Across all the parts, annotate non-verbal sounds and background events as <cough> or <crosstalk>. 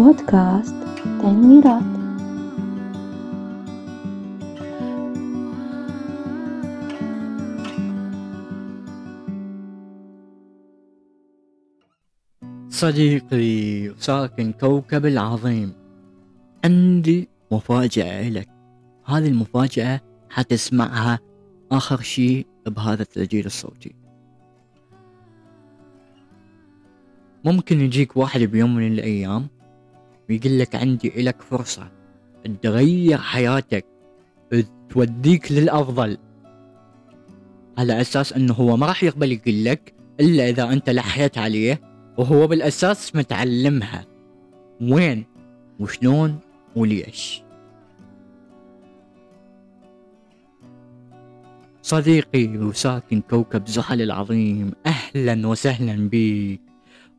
بودكاست تنويرات. صديقي ساكن كوكب العظيم. عندي مفاجأة لك. هذه المفاجأة حتسمعها آخر شيء بهذا التسجيل الصوتي. ممكن يجيك واحد بيوم من الأيام ويقول لك عندي إلك فرصة تغير حياتك توديك للأفضل. على أساس أنه هو ما راح يقبل يقول لك إلا إذا أنت لحيت عليه وهو بالأساس متعلمها. وين؟ وشلون؟ وليش؟ صديقي وساكن كوكب زحل العظيم أهلا وسهلا بك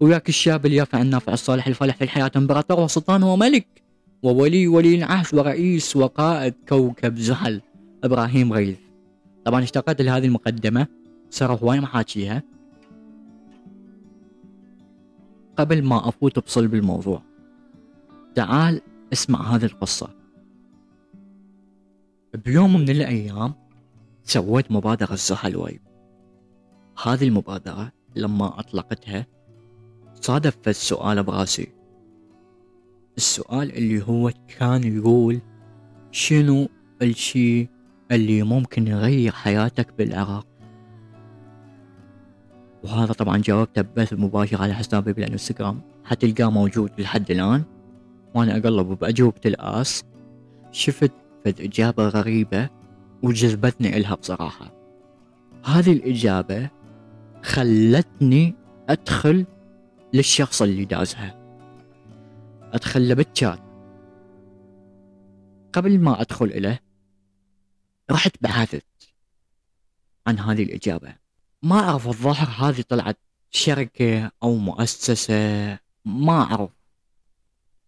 وياك الشاب اليافع النافع الصالح الفالح في الحياة إمبراطور وسلطان وملك وولي ولي العهد ورئيس وقائد كوكب زحل إبراهيم غيث. طبعا اشتقت لهذه المقدمة صار هواي محاكيها قبل ما أفوت بصلب الموضوع تعال اسمع هذه القصة. بيوم من الأيام سويت مبادرة زحل وايب هذه المبادرة لما أطلقتها صادف السؤال براسي. السؤال اللي هو كان يقول شنو الشي اللي ممكن يغير حياتك بالعراق؟ وهذا طبعا جاوبته ببث مباشر على حسابي بالانستغرام حتلقاه موجود لحد الآن. وأنا أقلب بأجوبة الآس. شفت فد إجابة غريبة وجذبتني إلها بصراحة. هذه الإجابة خلتني أدخل للشخص اللي دازها. ادخل له بالشات قبل ما أدخل له رحت بحثت عن هذه الإجابة. ما أعرف الظاهر هذه طلعت شركة أو مؤسسة ما أعرف.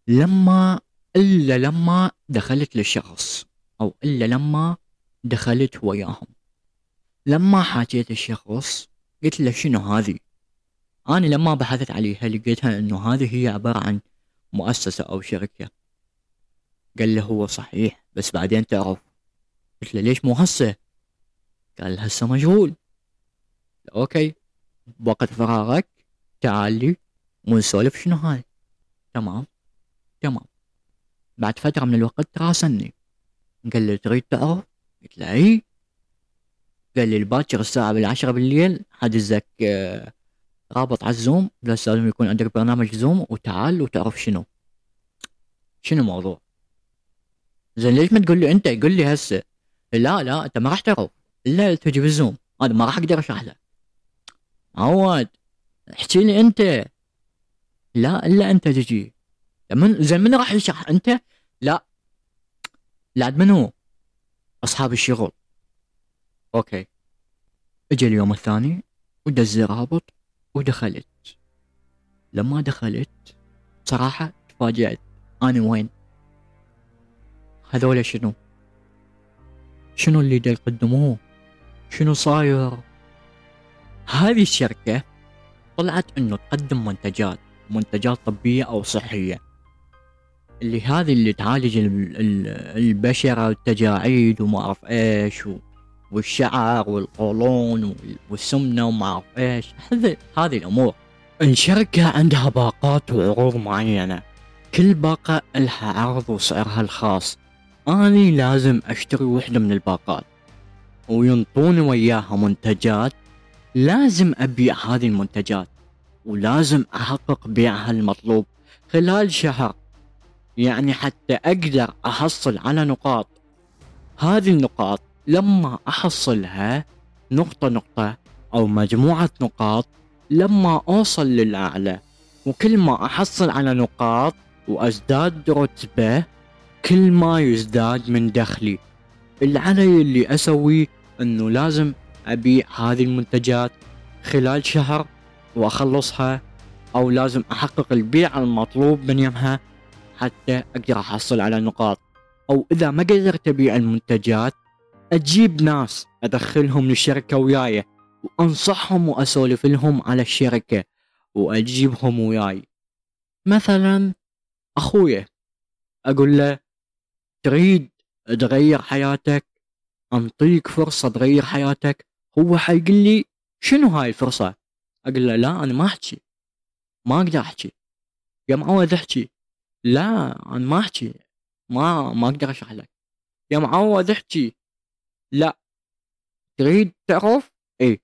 لما إلا لما دخلت للشخص أو إلا لما دخلت وياهم. لما حاجيت الشخص قلت له شنو هذه؟ أنا لما بحثت عليها لقيتها إنه هذه هي عبارة عن مؤسسة أو شركة؟ قال له هو صحيح بس بعدين تعرف. قلت له ليش مو هسه؟ قال هسه مشغول أوكي بوقت فراغك تعال لي ونسولف شنو هاي. تمام تمام. بعد فترة من الوقت راسلني قال لي تريد تعرف؟ قلت له إي. قال لي الباكر الساعة بالعشرة بالليل حجزك آه، رابط على الزوم بس لازم يكون عندك برنامج زوم وتعال وتعرف شنو. شنو الموضوع؟ زين ليش ما تقول لي أنت؟ قول لي هسه. لا لا أنت ما راح تعرف إلا تجي بالزوم. هذا ما راح أقدر أشرح لك. عواد احكي لي أنت. لا إلا أنت تجي. من زين من راح يشرح؟ أنت؟ لا. لا منو أصحاب الشغل. أوكي. اجى اليوم الثاني ودز رابط. ودخلت. لما دخلت صراحة تفاجأت. أنا وين؟ هذول شنو؟ شنو اللي دا يقدموه؟ شنو صاير؟ هذه الشركة طلعت إنه تقدم منتجات منتجات طبية أو صحية. اللي هذه اللي تعالج البشرة والتجاعيد وما أعرف إيش والشعر والقولون والسمنة وما أعرف إيش. هذه هذه الأمور. الشركة عندها باقات وعروض معينة. كل باقة لها عرض وسعرها الخاص. اني لازم أشتري وحدة من الباقات. وينطوني وياها منتجات. لازم أبيع هذه المنتجات. ولازم أحقق بيعها المطلوب. خلال شهر. يعني حتى أقدر أحصل على نقاط. هذه النقاط لما أحصلها نقطة نقطة أو مجموعة نقاط لما أوصل للأعلى. وكل ما أحصل على نقاط وأزداد رتبة كل ما يزداد من دخلي. اللي علي اللي أسويه إنه لازم أبيع هذه المنتجات خلال شهر وأخلصها أو لازم أحقق البيع المطلوب من يمها حتى أقدر أحصل على نقاط. أو إذا ما قدرت أبيع المنتجات أجيب ناس أدخلهم للشركة وياي وأنصحهم واسولف لهم على الشركة وأجيبهم وياي. مثلا اخويا أقول له تريد تغير حياتك؟ أنطيك فرصة تغير حياتك؟ هو حيقول لي شنو هاي الفرصة؟ أقول له لا أنا ما أحكي ما أقدر أحكي. يا معود أحكي لا أنا ما أحكي ما ما أقدر أشرح لك. يا معود أحكي لا. تريد تعرف؟ اي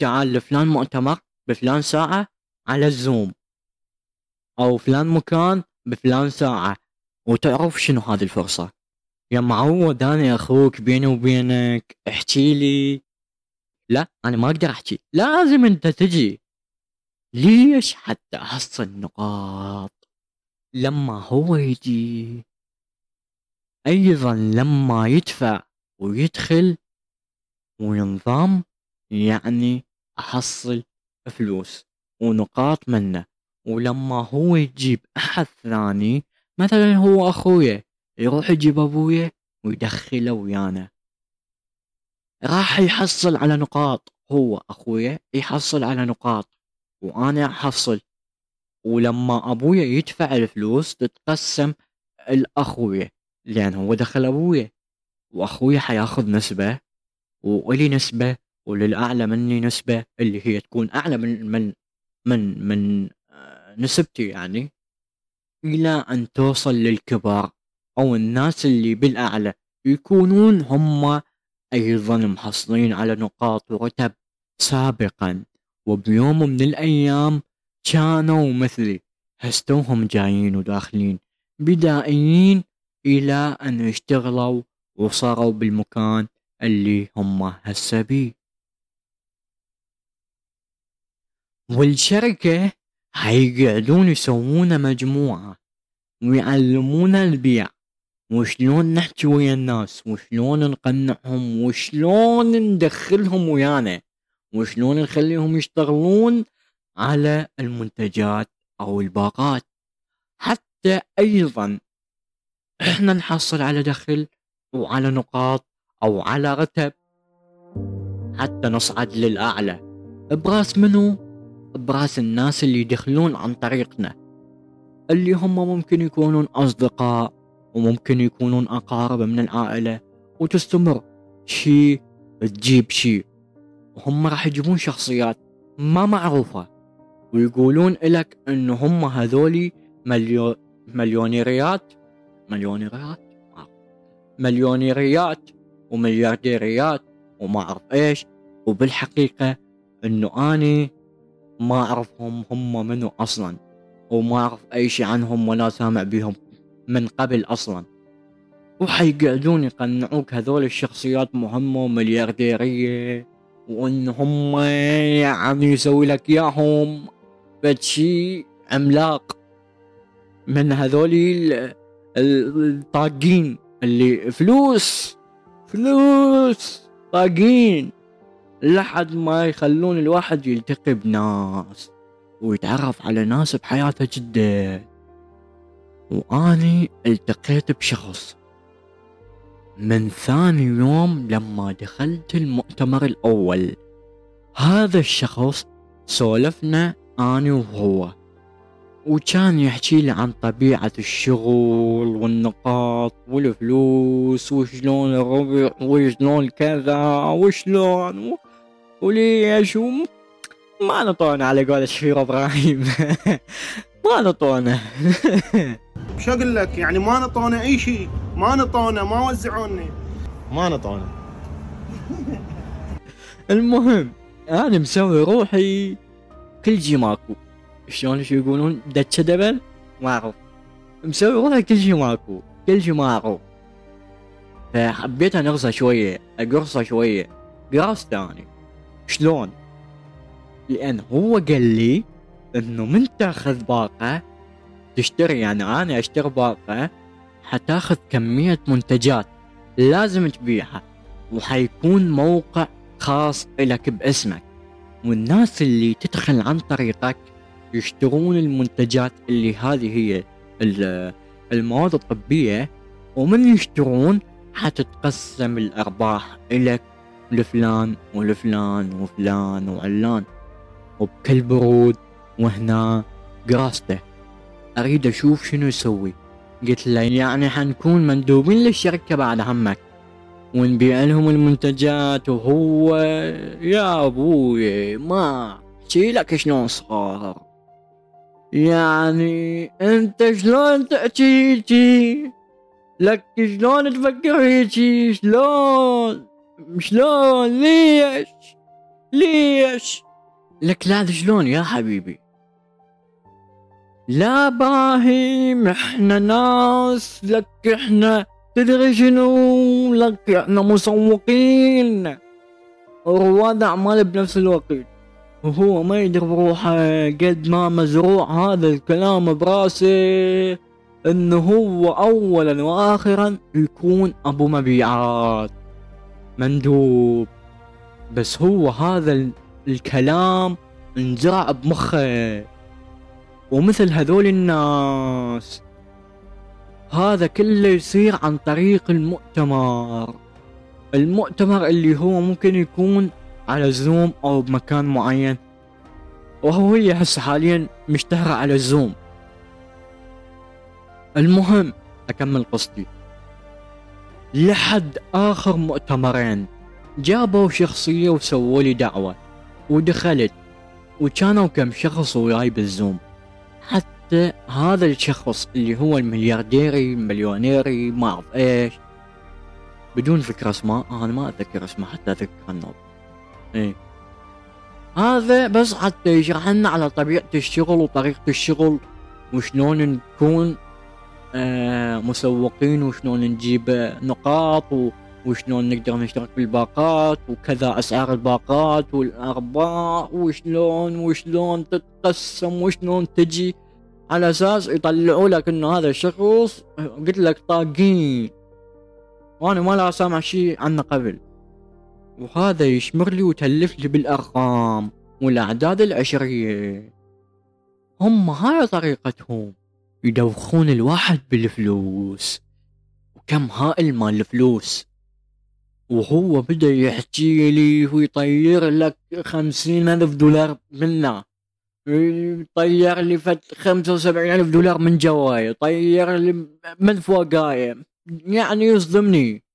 تعال لفلان مؤتمر بفلان ساعة على الزوم. أو فلان مكان بفلان ساعة. وتعرف شنو هذه الفرصة. يا معود أنا أخوك بيني وبينك. احكي لي. لا أنا ما أقدر أحكي. لازم أنت تجي. ليش حتى احصل نقاط لما هو يجي. أيضا لما يدفع. ويدخل وينضم يعني أحصل فلوس ونقاط منه. ولما هو يجيب أحد ثاني مثلا هو اخويا يروح يجيب ابويا ويدخله ويانا. راح يحصل على نقاط هو اخويا يحصل على نقاط وأنا أحصل. ولما ابويا يدفع الفلوس تتقسم الاخويا لأن هو دخل ابويا واخويا حياخذ نسبة وإلي نسبة وللأعلى مني نسبة اللي هي تكون أعلى من من من من آه، نسبتي يعني إلى أن توصل للكبار أو الناس اللي بالأعلى. يكونون هم أيضا محصلين على نقاط ورتب سابقا. وبيوم من الأيام كانوا مثلي. هستوهم جايين وداخلين. بدائيين إلى أن اشتغلوا وصاروا بالمكان اللي هم هسه بيه والشركة حيقعدون يسوون مجموعة ويعلمونا البيع. وشلون نحكي ويا الناس؟ وشلون نقنعهم؟ وشلون ندخلهم ويانا؟ وشلون نخليهم يشتغلون على المنتجات أو الباقات؟ حتى أيضا إحنا نحصل على دخل وعلى نقاط أو على رتب. حتى نصعد للأعلى. براس منو؟ براس الناس اللي يدخلون عن طريقنا. اللي هم ممكن يكونون أصدقاء وممكن يكونون أقارب من العائلة. وتستمر. شي تجيب شي. وهم راح يجيبون شخصيات ما معروفة. ويقولون لك انه هم هذولي مليو مليونيريات. مليونيريات؟ مليونيريات ومليارديريات وما أعرف إيش. وبالحقيقة إنه أني ما أعرفهم هم منو أصلا وما أعرف أي شيء عنهم ولا سامع بهم من قبل أصلا. وحيقعدون يقنعوك هذول الشخصيات مهمة ومليارديرية وإن هم يعني يسوي لك إياهم بشي عملاق. من هذول الطاقين. اللي فلوس فلوس طاقين. لحد ما يخلون الواحد يلتقي بناس ويتعرف على ناس بحياته جدا. وأني التقيت بشخص. من ثاني يوم لما دخلت المؤتمر الأول هذا الشخص سولفنا أني وهو. وكان يحكي لي عن طبيعة الشغل والنقاط والفلوس وشلون الربع وشلون كذا وشلون وليش ما نطونا على قول الشفير إبراهيم. <laughs> ما نطونا. شو أقول لك يعني ما نطونا أي شيء. ما نطونا ما وزعونا. ما نطونا. المهم أنا مسوي روحي كل شي ماكو. شلون شو يقولون؟ دتشة دبل؟ ما اعرف مسوي روحي كل شي ماكو. كل شي ما اعرف فحبيت انغصه شوية أقرصة شوية. قرصت اني شلون؟ لأن هو قال لي إنه من تأخذ باقة تشتري يعني أنا أشتري باقة حتأخذ كمية منتجات لازم تبيعها. وحيكون موقع خاص لك باسمك. والناس اللي تدخل عن طريقك يشترون المنتجات اللي هذه هي المواد الطبية ومن يشترون حتتقسم الأرباح إلك لفلان ولفلان وفلان وعلان وبكل برود وهنا قراسته أريد أشوف شنو يسوي. قلت له يعني حنكون مندوبين للشركة بعد عمك ونبيع لهم المنتجات وهو يا أبوي ما احكي لك شلون صار يعني انت شلون تحكي هيجي؟ لك شلون تفكر هيجي؟ شلون؟ شلون؟ ليش؟ ليش؟ لك لا شلون يا حبيبي؟ لا إبراهيم إحنا ناس لك إحنا تدري شنو؟ لك إحنا مسوقين. ورواد اعمال بنفس الوقت. وهو ما يدري بروحه قد ما مزروع هذا الكلام براسه إنه هو اولا واخرا يكون أبو مبيعات. مندوب. بس هو هذا الكلام انزرع بمخه. ومثل هذول الناس. هذا كله يصير عن طريق المؤتمر. المؤتمر اللي هو ممكن يكون على زوم أو بمكان معين. وهو هي هسه حاليا مشتهرة على الزوم المهم أكمل قصتي. لحد آخر مؤتمرين جابوا شخصية وسووا لي دعوة ودخلت وكانوا كم شخص وياي بالزوم. حتى هذا الشخص اللي هو المليارديري المليونيري ما أعرف إيش. بدون ذكر اسماء أنا ما أتذكر اسمه حتى أذكر النوم. إيه. هذا بس حتى يشرح لنا على طبيعة الشغل وطريقة الشغل وشلون نكون آه مسوقين وشلون نجيب نقاط وشلون نقدر نشترك بالباقات وكذا أسعار الباقات والأرباح وشلون وشلون تتقسم وشلون تجي. على أساس يطلعوا لك إنه هذا الشخص قلت لك طاقين. وأنا ما لا سامع شيء عنه قبل. وهذا يشمر لي وتلف لي بالأرقام والأعداد العشرية. هم هاي طريقتهم. يدوخون الواحد بالفلوس. وكم هائل مال الفلوس. وهو بدا يحكي لي ويطير لك خمسين ألف دولار منه طير لي فت خمسة وسبعين ألف دولار من جواي طير لي من فوقاي يعني يصدمني.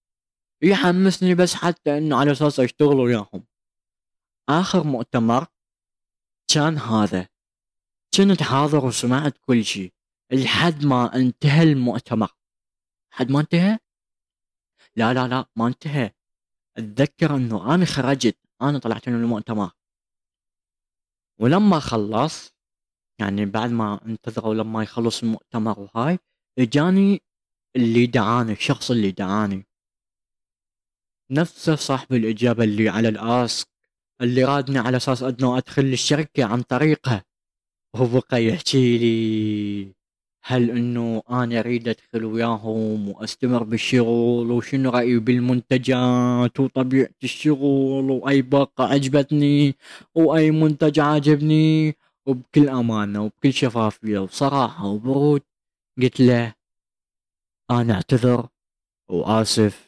يحمسني بس حتى إنه على أساس أشتغل وياهم. آخر مؤتمر كان هذا. كنت حاضر وسمعت كل شيء. لحد ما انتهى المؤتمر. حد ما انتهى؟ لا لا لا ما انتهى. أتذكر إنه أنا خرجت. أنا طلعت من المؤتمر. ولما خلص يعني بعد ما انتظروا لما يخلص المؤتمر وهاي إجاني اللي دعاني الشخص اللي دعاني. نفسه صاحب الإجابة اللي على الآسك اللي رادني على أساس أنه أدخل الشركة عن طريقه. وهو بقى يحكي لي هل إنه أنا أريد أدخل وياهم وأستمر بالشغل؟ وشنو رأيي بالمنتجات؟ وطبيعة الشغل؟ وأي باقة عجبتني؟ وأي منتج عاجبني؟ وبكل أمانة وبكل شفافية وصراحة وبرود قلت له أنا أعتذر وآسف.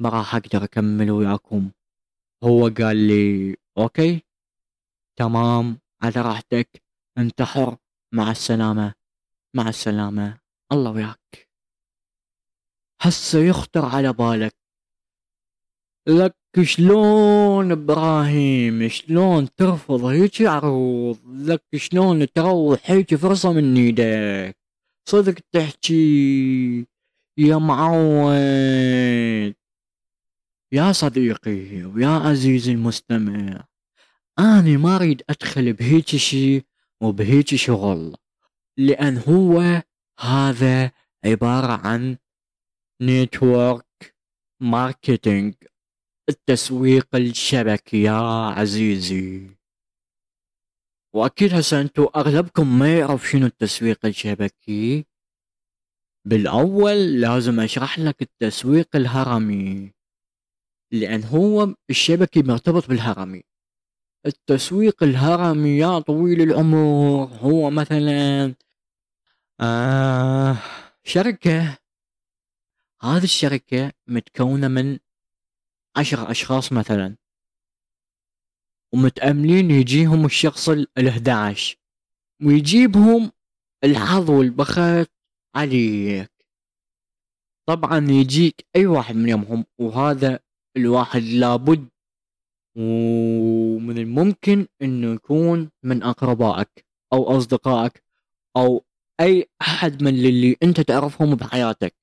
ما راح أقدر أكمل وياكم. هو قال لي أوكي تمام على راحتك أنت حر مع السلامة مع السلامة الله وياك. هسه يخطر على بالك. لك شلون إبراهيم شلون ترفض هيك عروض؟ لك شلون تروح هيك فرصة من إيدك؟ صدق تحكي. يا معود يا صديقي ويا عزيزي المستمع أنا ما أريد أدخل بهيك شي وبهيك شغل لأن هو هذا عبارة عن network marketing التسويق الشبكي يا عزيزي. وأكيد هسه أنتو أغلبكم ما يعرف شنو التسويق الشبكي. بالأول لازم أشرح لك التسويق الهرمي. لأن هو الشبكي مرتبط بالهرمي. التسويق الهرمي يا طويل العمر هو مثلا آه شركة. هذه الشركة متكونة من عشر أشخاص مثلا. ومتأملين يجيهم الشخص ال 11 ويجيبهم الحظ والبخت عليك. طبعا يجيك أي واحد من يومهم. وهذا الواحد لابد ومن الممكن إنه يكون من أقربائك أو أصدقائك أو أي أحد من اللي أنت تعرفهم بحياتك.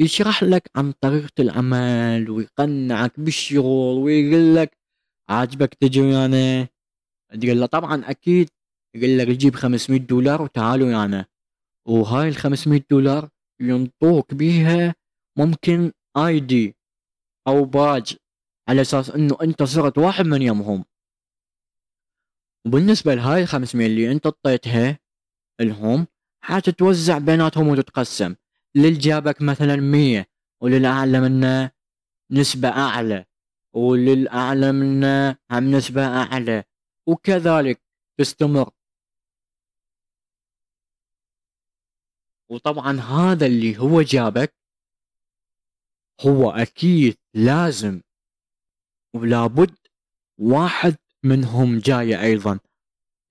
يشرح لك عن طريقة العمل ويقنعك بالشغل ويقول لك عاجبك تجي ويانا. تقول له طبعا أكيد. يقول لك جيب 500 دولار وتعالوا ويانا. وهاي ال 500 دولار ينطوك بيها ممكن آي دي. أو باج على أساس إنه أنت صرت واحد من يمهم وبالنسبة لهاي ال 500 اللي أنت اعطيتها لهم حتتوزع بيناتهم وتتقسم. للجابك مثلا 100 وللأعلى منه نسبة أعلى وللأعلى منه هم نسبة أعلى وكذلك تستمر. وطبعا هذا اللي هو جابك هو أكيد لازم ولابد واحد منهم جاي أيضا.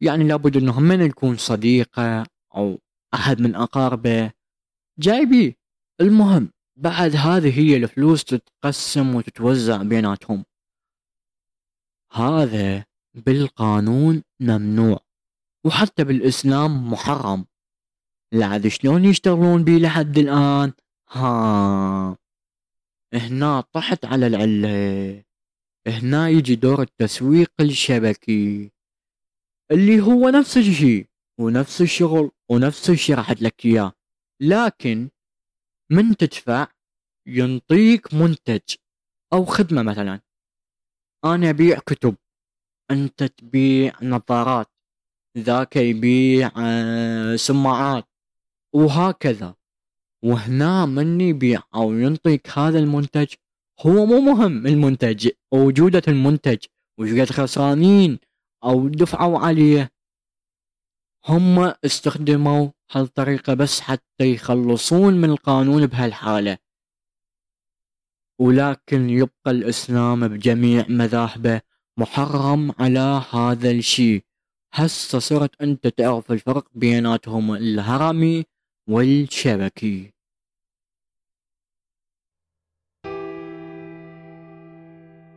يعني لابد أنه من يكون صديقة أو أحد من أقاربه. جايبيه. المهم بعد هذه هي الفلوس تتقسم وتتوزع بيناتهم. هذا بالقانون ممنوع. وحتى بالإسلام محرم. لعد شلون يشتغلون بيه لحد الآن؟ ها. هنا طحت على العلة هنا يجي دور التسويق الشبكي اللي هو نفس الشيء ونفس الشغل ونفس الشيء شرحت لك إياه. لكن من تدفع ينطيك منتج أو خدمة مثلا. أنا أبيع كتب أنت تبيع نظارات ذاك يبيع آه، سماعات وهكذا. وهنا من يبيع أو ينطيك هذا المنتج؟ هو مو مهم المنتج وجودة المنتج وش خسرانين أو دفعوا عليه. هم استخدموا هالطريقة بس حتى يخلصون من القانون بهالحالة. ولكن يبقى الإسلام بجميع مذاهبه محرم على هذا الشيء. هسه صرت أنت تعرف الفرق بيناتهم الهرمي والشبكي.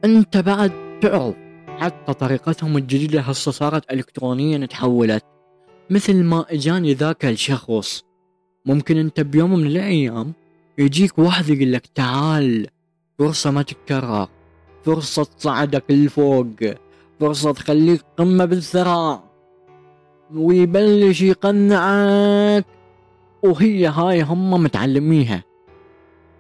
أنت بعد تعرف حتى طريقتهم الجديدة هسه صارت إلكترونيا تحولت. مثل ما إجاني ذاك الشخص. ممكن أنت بيوم من الأيام يجيك واحد يقول لك تعال فرصة ما تتكرر. فرصة تصعدك لفوق. فرصة تخليك قمة بالثراء. ويبلش يقنعك. وهي هاي هم متعلميها.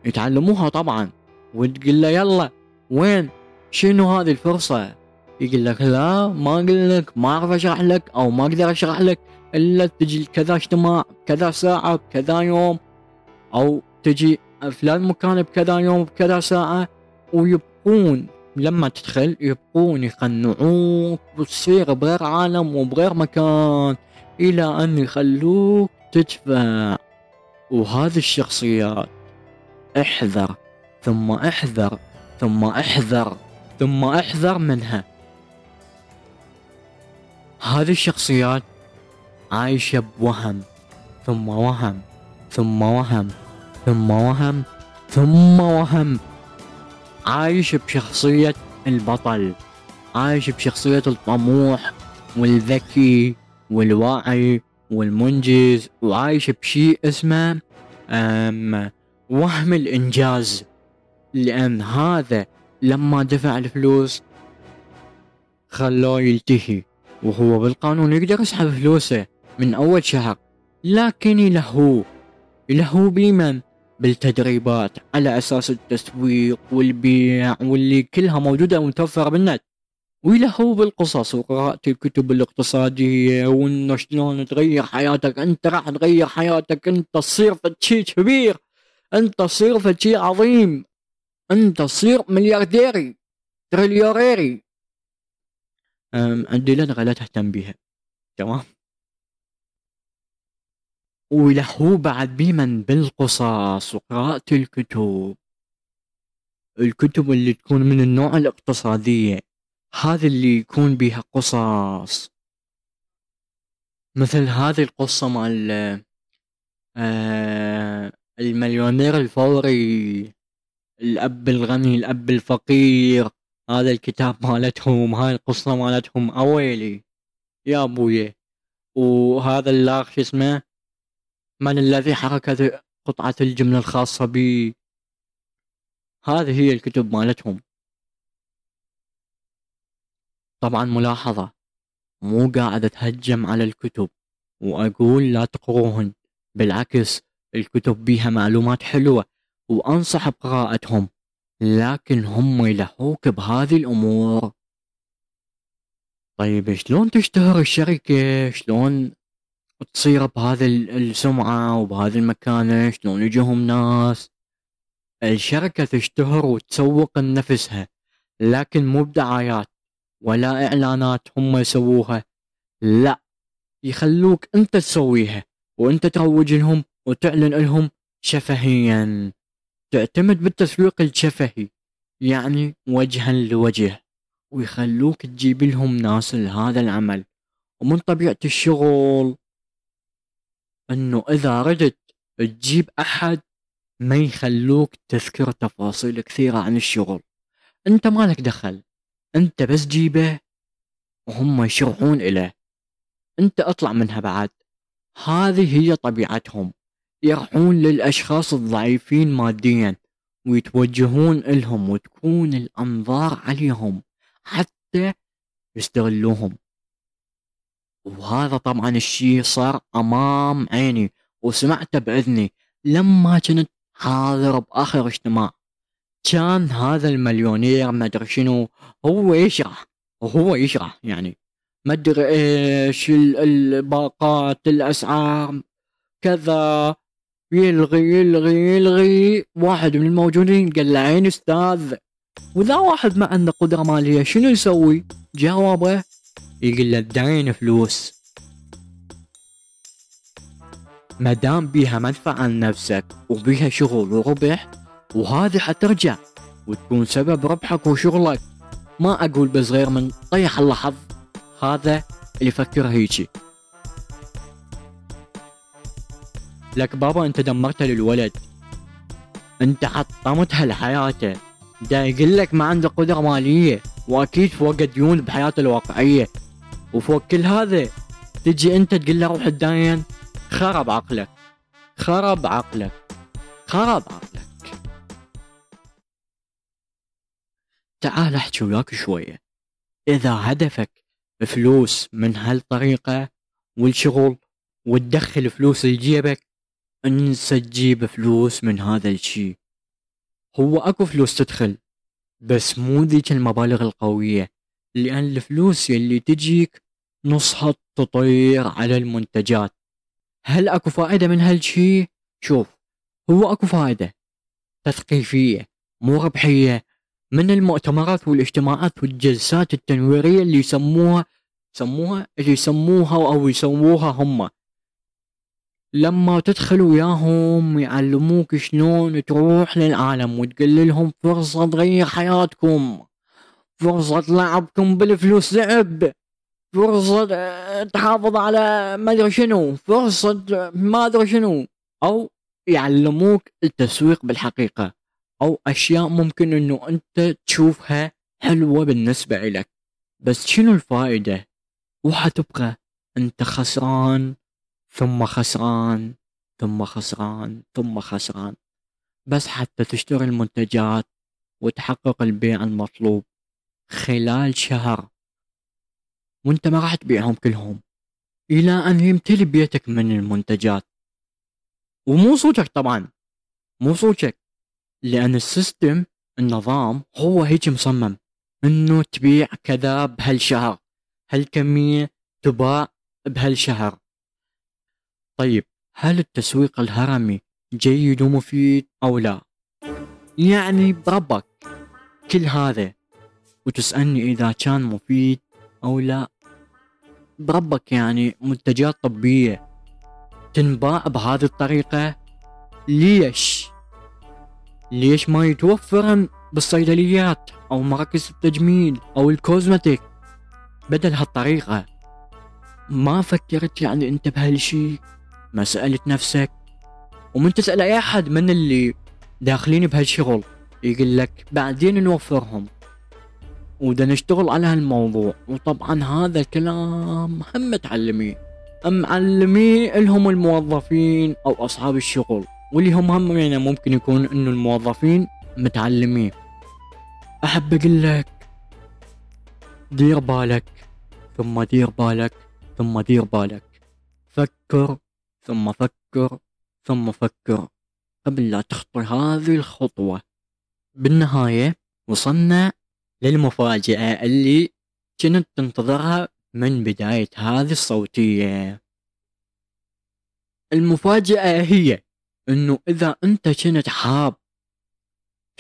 يتعلموها طبعا. وتقول له يلا وين؟ شنو هذه الفرصة؟ يقول لك لا ما أقول لك ما أعرف أشرح لك أو ما أقدر أشرح لك إلا تجي كذا اجتماع كذا ساعة بكذا يوم أو تجي فلان مكان بكذا يوم بكذا ساعة. ويبقون لما تدخل يبقون يقنعوك وتصير بغير عالم وبغير مكان إلى أن يخلوك تدفع. وهذه الشخصيات احذر ثم احذر ثم احذر. ثم احذر منها. هذه الشخصيات عايشة بوهم ثم وهم ثم وهم ثم وهم ثم وهم. عايش بشخصية البطل عايش بشخصية الطموح والذكي والواعي والمنجز وعايش بشيء اسمه أم وهم الإنجاز. لأن هذا لما دفع الفلوس خلوه يلتهي وهو بالقانون يقدر يسحب فلوسه من أول شهر. لكن يلهو يلهو بمن؟ بالتدريبات على أساس التسويق والبيع واللي كلها موجودة ومتوفرة بالنت. ويلهو بالقصص وقراءة الكتب الاقتصادية وإنه شلون تغير حياتك. أنت راح تغير حياتك. أنت تصير شيء كبير. أنت تصير شيء عظيم. انت تصير مليارديري تريليوريري عندي لدغة لا تهتم بها. تمام؟ وله بعد بمن بالقصص وقراءة الكتب. الكتب اللي تكون من النوع الاقتصادية هذا اللي يكون بها قصص مثل هذه القصة مال آه المليونير الفوري. الأب الغني الأب الفقير. هذا الكتاب مالتهم هاي القصة مالتهم. أويلي يا أبوي. وهذا اللاغ شو اسمه؟ من الذي حرك هذه قطعة الجملة الخاصة بي؟ هذه هي الكتب مالتهم. طبعا ملاحظة مو قاعد أتهجم على الكتب وأقول لا تقروهن بالعكس الكتب بيها معلومات حلوة. وأنصح بقراءتهم لكن هم يلهوك بهذه الأمور. طيب شلون تشتهر الشركة؟ شلون تصير بهذا السمعة وبهذه المكانة شلون يجيهم ناس؟ الشركة تشتهر وتسوق لنفسها لكن مو بدعايات ولا إعلانات هم يسووها. لا يخلوك أنت تسويها وأنت تروج لهم وتعلن لهم شفهيا. تعتمد بالتسويق الشفهي يعني وجها لوجه ويخلوك تجيب لهم ناس لهذا العمل. ومن طبيعة الشغل إنه إذا ردت تجيب أحد ما يخلوك تذكر تفاصيل كثيرة عن الشغل. أنت مالك دخل أنت بس جيبه وهم يشرحون إله أنت اطلع منها بعد. هذه هي طبيعتهم. يرحون للأشخاص الضعيفين ماديا ويتوجهون إلهم وتكون الأنظار عليهم حتى يستغلوهم. وهذا طبعا الشيء صار أمام عيني وسمعته بإذني لما كنت حاضر بآخر اجتماع. كان هذا المليونير ما أدري شنو هو يشرح وهو يشرح يعني. ما أدري إيش الباقات الأسعار كذا. يلغي يلغي يلغي. واحد من الموجودين قال له عين أستاذ. واذا واحد ما عنده قدرة مالية شنو يسوي؟ جاوبه يقول له داين فلوس. ما دام بيها منفعة عن نفسك وبيها شغل وربح وهذه حترجع وتكون سبب ربحك وشغلك. ما أقول بس غير من طيح الله حظ. هذا اللي يفكر هيجي. لك بابا أنت دمرت للولد. أنت حطمتها لحياته. دا يقول لك ما عنده قدرة مالية وأكيد فوق ديون بحياته الواقعية. وفوق كل هذا تجي أنت تقول له روح تداين خرب عقلك. خرب عقلك. خرب عقلك. تعال أحكي وياك شوية. إذا هدفك فلوس من هالطريقة والشغل وتدخل فلوس لجيبك انسى تجيب فلوس من هذا الشي هو أكو فلوس تدخل بس مو ذيك المبالغ القوية لأن الفلوس يلي تجيك نصها تطير على المنتجات. هل أكو فائدة من هالشي؟ شوف هو أكو فائدة تثقيفية مو ربحية. من المؤتمرات والاجتماعات والجلسات التنويرية اللي يسموها يسموها اللي يسموها أو يسووها هم. لما تدخل وياهم يعلموك شلون تروح للعالم وتقول لهم فرصة تغير حياتكم فرصة لعبكم بالفلوس لعب فرصة تحافظ على ما أدري شنو فرصة ما أدري شنو أو يعلموك التسويق بالحقيقة أو أشياء ممكن إنه أنت تشوفها حلوة بالنسبة لك بس شنو الفائدة؟ وحتبقى أنت خسران ثم خسران ثم خسران ثم خسران. بس حتى تشتري المنتجات وتحقق البيع المطلوب خلال شهر. وانت ما راح تبيعهم كلهم إلى أن يمتلي بيتك من المنتجات. ومو صوتك طبعا مو صوتك لأن السيستم النظام هو هيك مصمم إنه تبيع كذا بهالشهر. هالكمية تباع بهالشهر. طيب هل التسويق الهرمي جيد ومفيد أو لا؟ يعني بربك كل هذا وتسألني إذا كان مفيد أو لا بربك يعني منتجات طبية تنباع بهذه الطريقة ليش؟ ليش ما يتوفر بالصيدليات أو مراكز التجميل أو الكوزمتيك بدل هالطريقة ما فكرت يعني أنت بهالشي ما سألت نفسك؟ ومن تسأل أي أحد من اللي داخلين بهالشغل يقول لك بعدين نوفرهم. ودا نشتغل على هالموضوع وطبعا هذا الكلام هم متعلمين معلمي لهم الموظفين أو أصحاب الشغل واللي هم هم يعني ممكن يكون إنه الموظفين متعلمين. أحب أقول لك دير بالك ثم دير بالك ثم دير بالك. فكر ثم فكر ثم فكر. قبل لا تخطي هذه الخطوة. بالنهاية وصلنا للمفاجأة اللي كنت تنتظرها من بداية هذه الصوتية. المفاجأة هي إنه إذا أنت كنت حاب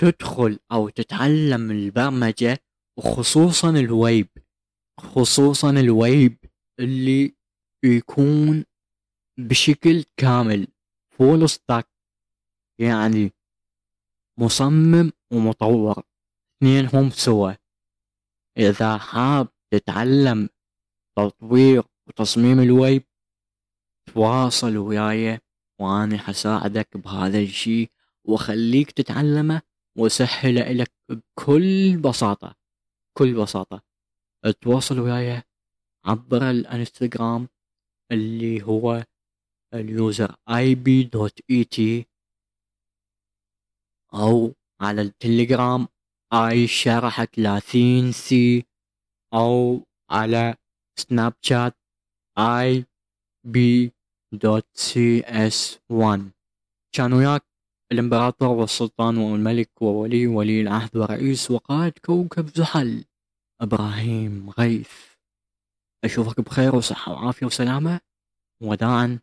تدخل أو تتعلم البرمجة وخصوصا الويب خصوصا الويب اللي يكون بشكل كامل. full stack يعني مصمم ومطور. اثنينهم سوا. إذا حاب تتعلم تطوير وتصميم الويب تواصل وياي واني حساعدك بهذا الشي واخليك تتعلمه وسهله لك بكل بساطة. بكل بساطة. تواصل وياي عبر الانستغرام اللي هو ال user IT أو على التليجرام اي شرح 30 سي أو على سناب شات اي بي دوت سي اس 1 كان وياك الإمبراطور والسلطان والملك وولي ولي العهد ورئيس وقائد كوكب زحل إبراهيم غيث. أشوفك بخير وصحة وعافية وسلامة. وداعا